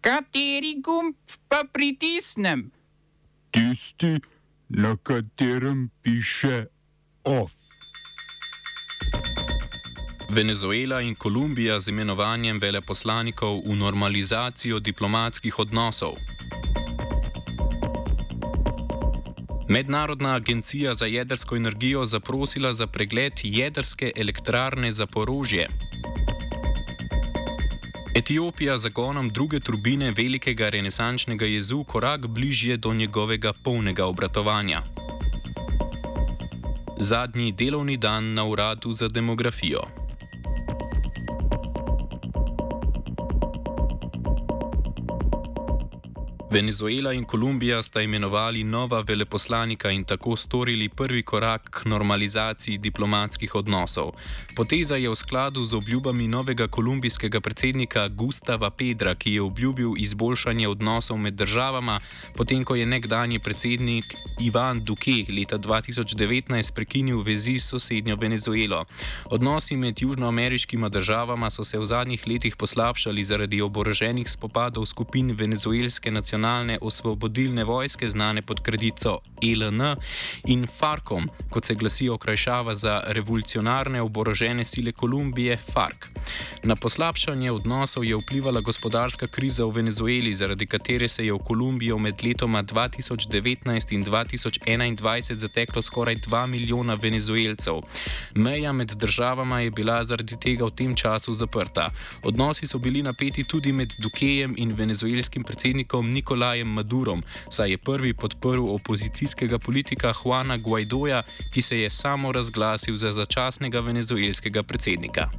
Kateri gumb pa pritisnem? Tisti, na katerem piše OF. Venezuela in Kolumbija z imenovanjem veleposlanikov v normalizacijo diplomatskih odnosov. Mednarodna agencija za jedrsko energijo zaprosila za pregled jedrske elektrarne za porožje. Etiopija z zagonom druge turbine velikega renesančnega jezu korak bližje do njegovega polnega obratovanja. Zadnji delovni dan na uradu za demografijo. Venezuela in Kolumbija sta imenovali nova veleposlanika in tako storili prvi korak k normalizaciji diplomatskih odnosov. Poteza je v skladu z obljubami novega kolumbijskega predsednika Gustava Pedra, ki je obljubil izboljšanje odnosov med državama, potem ko je nekdani predsednik Ivan Duque leta 2019 prekinil vezi s sosednjo Venezuelo. Odnosi med južnoameriškima državama so se v zadnjih letih poslabšali zaradi oboroženih spopadov skupin venezuelske nacionalne nacionalne osvobodilne vojske, znane pod kredico ELN in FARCom, kot se glasi okrajšava za revolucionarne oborožene sile Kolumbije FARC. Na poslabšanje odnosov je vplivala gospodarska kriza v Venezueli, zaradi katere se je v Kolumbijo med letoma 2019 in 2021 zateklo skoraj 2 milijona venezuelcev. Meja med državama je bila zaradi tega v tem času zaprta. Odnosi so bili napeti tudi med Dukejem in venezuelskim predsednikom Nikolajem. Nikolajem Madurom, saj je prvi podprl opozicijskega politika Juana Guaidoja, ki se je samo razglasil za začasnega venezuelskega predsednika.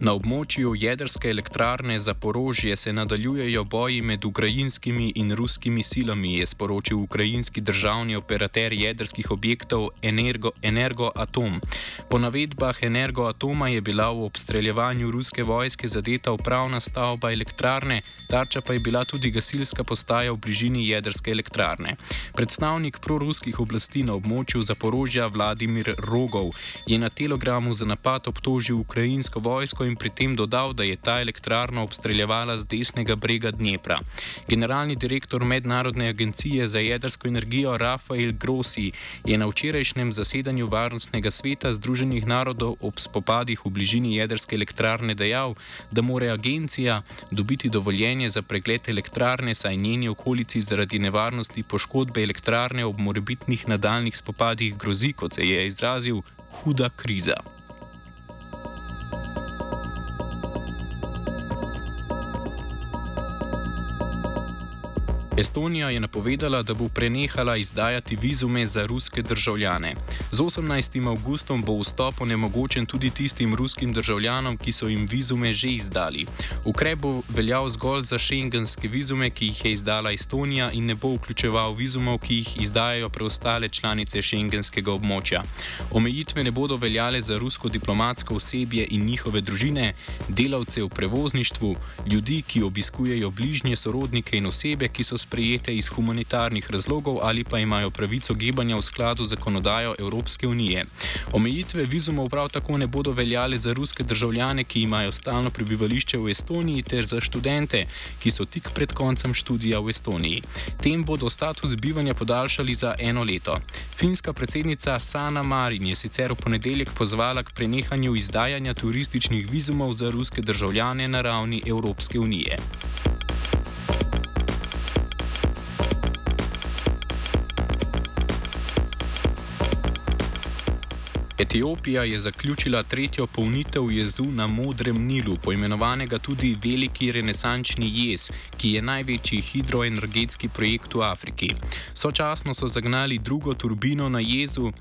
Na območju jedrske elektrarne za porožje se nadaljujejo boji med ukrajinskimi in ruskimi silami, je sporočil ukrajinski državni operater jedrskih objektov Energo, Energoatom. Po navedbah Energoatoma je bila v obstreljevanju ruske vojske zadeta upravna stavba elektrarne, tarča pa je bila tudi gasilska postaja v bližini jedrske elektrarne. Predstavnik proruskih oblasti na območju zaporožja Vladimir Rogov je na telegramu za napad obtožil ukrajinsko vojsko in pri tem dodal, da je ta elektrarna obstreljevala z desnega brega Dnepra. Generalni direktor Mednarodne agencije za jedrsko energijo Rafael Grossi je na včerajšnjem zasedanju Varnostnega sveta Združenih narodov ob spopadih v bližini jedrske elektrarne dejal, da mora agencija dobiti dovoljenje za pregled elektrarne, saj njeni okolici zaradi nevarnosti poškodbe elektrarne ob morebitnih nadaljnih spopadih grozi, kot se je izrazil, huda kriza. Estonija je napovedala, da bo prenehala izdajati vizume za ruske državljane. Z 18. avgustom bo vstop onemogočen tudi tistim ruskim državljanom, ki so jim vizume že izdali. Ukrep bo veljal zgolj za šengenske vizume, ki jih je izdala Estonija in ne bo vključeval vizumov, ki jih izdajajo preostale članice šengenskega območja. Omejitve ne bodo veljale za rusko diplomatsko osebje in njihove družine, delavce v prevozništvu, ljudi, ki obiskujejo bližnje sorodnike in osebe, ki so spremljali sprejete iz humanitarnih razlogov ali pa imajo pravico gibanja v skladu z zakonodajo Evropske unije. Omejitve vizumov prav tako ne bodo veljale za ruske državljane, ki imajo stalno prebivališče v Estoniji, ter za študente, ki so tik pred koncem študija v Estoniji. Tem bodo status bivanja podaljšali za eno leto. Finska predsednica Sana Marin je sicer v ponedeljek pozvala k prenehanju izdajanja turističnih vizumov za ruske državljane na ravni Evropske unije. Etiopija je zaključila tretjo polnitev jezu na Modrem Nilu, poimenovanega tudi Veliki renesančni jez, ki je največji hidroenergetski projekt v Afriki. Sočasno so zagnali drugo turbino na jezu,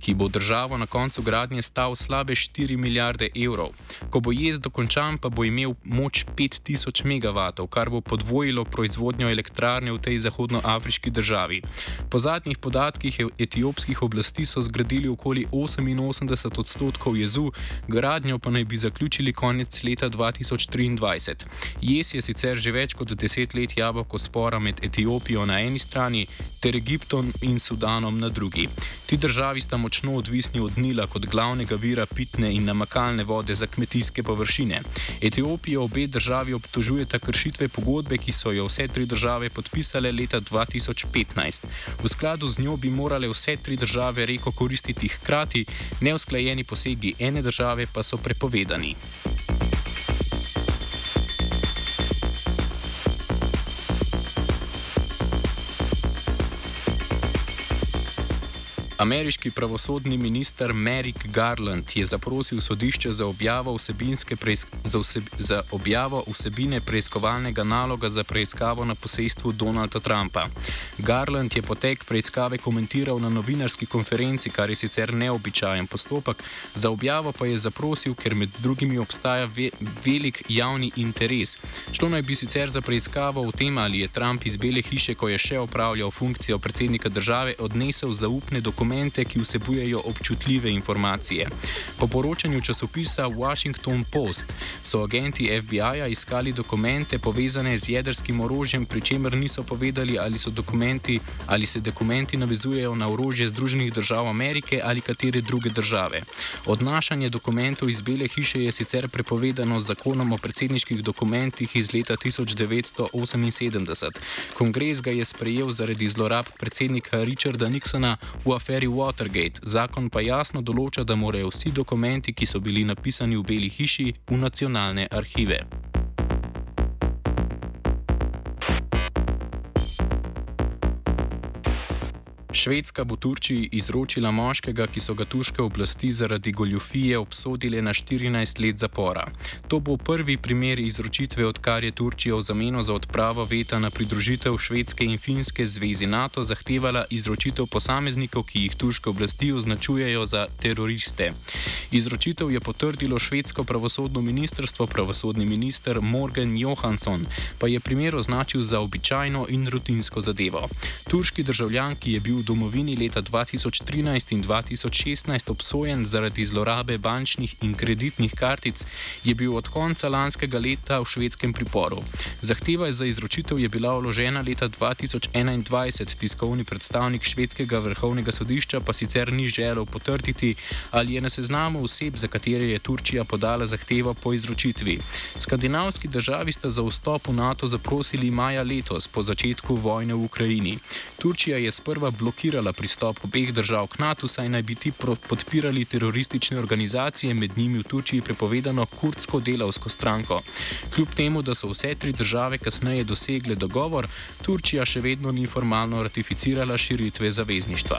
ki bo državo na koncu gradnje stal slabe 4 milijarde evrov. Ko bo jez dokončan, pa bo imel moč 5000 MW, kar bo podvojilo proizvodnjo elektrarne v tej zahodnoafriški državi. Po zadnjih podatkih etiopskih oblasti so zgradili okoli 88 85 odstotkov jezu, gradnjo pa naj bi zaključili konec leta 2023. Jes je sicer že več kot deset let jabolko spora med Etiopijo na eni strani ter Egiptom in Sudanom na drugi. Ti državi sta močno odvisni od Nila kot glavnega vira pitne in namakalne vode za kmetijske površine. Etiopijo obe državi obtožujeta kršitve pogodbe, ki so jo vse tri države podpisale leta 2015. V skladu z njo bi morale vse tri države reko koristiti hkrati, neusklajeni posegi ene države pa so prepovedani. Ameriški pravosodni minister Merrick Garland je zaprosil sodišče za objavo, za, vseb, za objavo vsebine preiskovalnega naloga za preiskavo na posestvu Donalda Trumpa. Garland je potek preiskave komentiral na novinarski konferenci, kar je sicer neobičajen postopek, za objavo pa je zaprosil, ker med drugimi obstaja ve, velik javni interes. Šlo naj bi sicer za preiskavo o tem, ali je Trump iz Bele hiše, ko je še opravljal funkcijo predsednika države, odnesel zaupne dokumente dokumente, ki vsebujejo občutljive informacije. Po poročanju časopisa Washington Post so agenti FBI-ja iskali dokumente povezane z jedrskim orožjem, pri čemer niso povedali, ali, dokumenti, ali se dokumenti navezujejo na orožje Združenih držav Amerike ali katere druge države. Odnašanje dokumentov iz Bele hiše je sicer prepovedano z zakonom o predsedniških dokumentih iz leta 1978. Kongres ga je sprejel zaradi zlorab predsednika Richarda Nixona v aferi aferi Watergate, zakon pa jasno določa, da morajo vsi dokumenti, ki so bili napisani v Beli hiši, v nacionalne arhive. Švedska bo Turčiji izročila moškega, ki so ga turške oblasti zaradi goljufije obsodile na 14 let zapora. To bo prvi primer izročitve, odkar je Turčija v zameno za odpravo veta na pridružitev Švedske in Finske zvezi NATO zahtevala izročitev posameznikov, ki jih turške oblasti označujejo za teroriste. Izročitev je potrdilo švedsko pravosodno ministrstvo, pravosodni minister Morgan Johansson pa je primer označil za običajno in rutinsko zadevo. Turški državljan, ki je bil domovini leta 2013 in 2016 obsojen zaradi zlorabe bančnih in kreditnih kartic, je bil od konca lanskega leta v švedskem priporu. Zahteva za izročitev je bila vložena leta 2021, tiskovni predstavnik švedskega vrhovnega sodišča pa sicer ni želel potrditi, ali je na seznamu oseb, za katere je Turčija podala zahtevo po izročitvi. Skandinavski državi sta za vstop v NATO zaprosili maja letos, po začetku vojne v Ukrajini. Turčija je sprva blokirala blokirala pristop obeh držav k NATO, saj naj bi ti podpirali teroristične organizacije, med njimi v Turčiji prepovedano kurdsko delavsko stranko. Kljub temu, da so vse tri države kasneje dosegle dogovor, Turčija še vedno ni formalno ratificirala širitve zavezništva.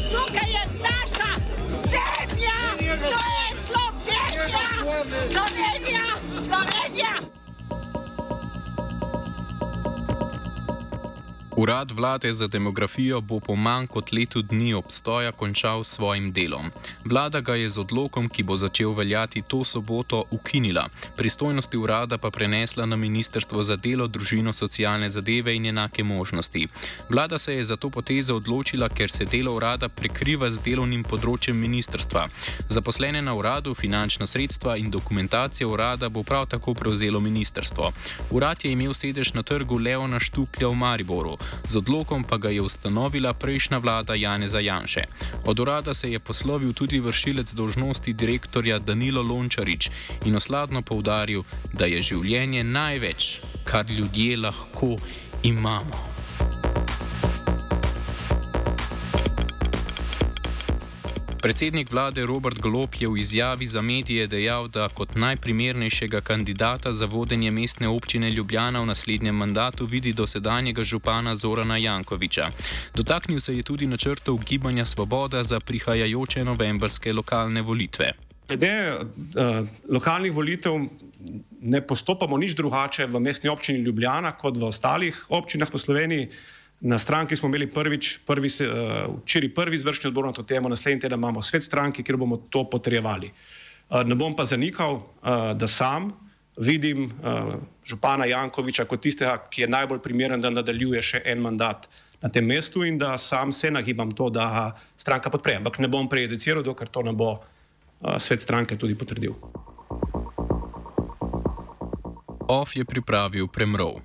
Slovenija, Urad vlade za demografijo bo po manj kot letu dni obstoja končal s svojim delom. Vlada ga je z odlokom, ki bo začel veljati to soboto, ukinila, pristojnosti urada pa prenesla na Ministrstvo za delo, družino, socialne zadeve in enake možnosti. Vlada se je za to potezo odločila, ker se delo urada prekriva z delovnim področjem ministrstva. Zaposlene na uradu, finančna sredstva in dokumentacija urada bo prav tako prevzelo ministrstvo. Urad je imel sedež na trgu Leona Štuklja v Mariboru z odlokom pa ga je ustanovila prejšnja vlada Janeza Janše. Od urada se je poslovil tudi vršilec dožnosti direktorja Danilo Lončarič in osladno povdaril, da je življenje največ, kar ljudje lahko imamo. Predsednik vlade Robert Golob je v izjavi za medije dejal, da kot najprimernejšega kandidata za vodenje mestne občine Ljubljana v naslednjem mandatu vidi dosedanjega župana Zorana Jankoviča. Dotaknil se je tudi načrtov Gibanja Svoboda za prihajajoče novembrske lokalne volitve. Glede uh, lokalnih volitev ne postopamo nič drugače v mestni občini Ljubljana kot v ostalih občinah po Sloveniji. Na stranki smo imeli prvič, prvi, uh, včeraj prvi izvršni odbor na to temo, naslednji teden imamo svet stranki, kjer bomo to potrjevali. Uh, ne bom pa zanikal, uh, da sam vidim uh, župana Jankoviča kot tistega, ki je najbolj primeren, da nadaljuje še en mandat na tem mestu in da sam se nagibam to, da stranka podpre. Ampak ne bom prejudiciral, dokler to ne bo uh, svet stranke tudi potrdil. OF je pripravil premrov.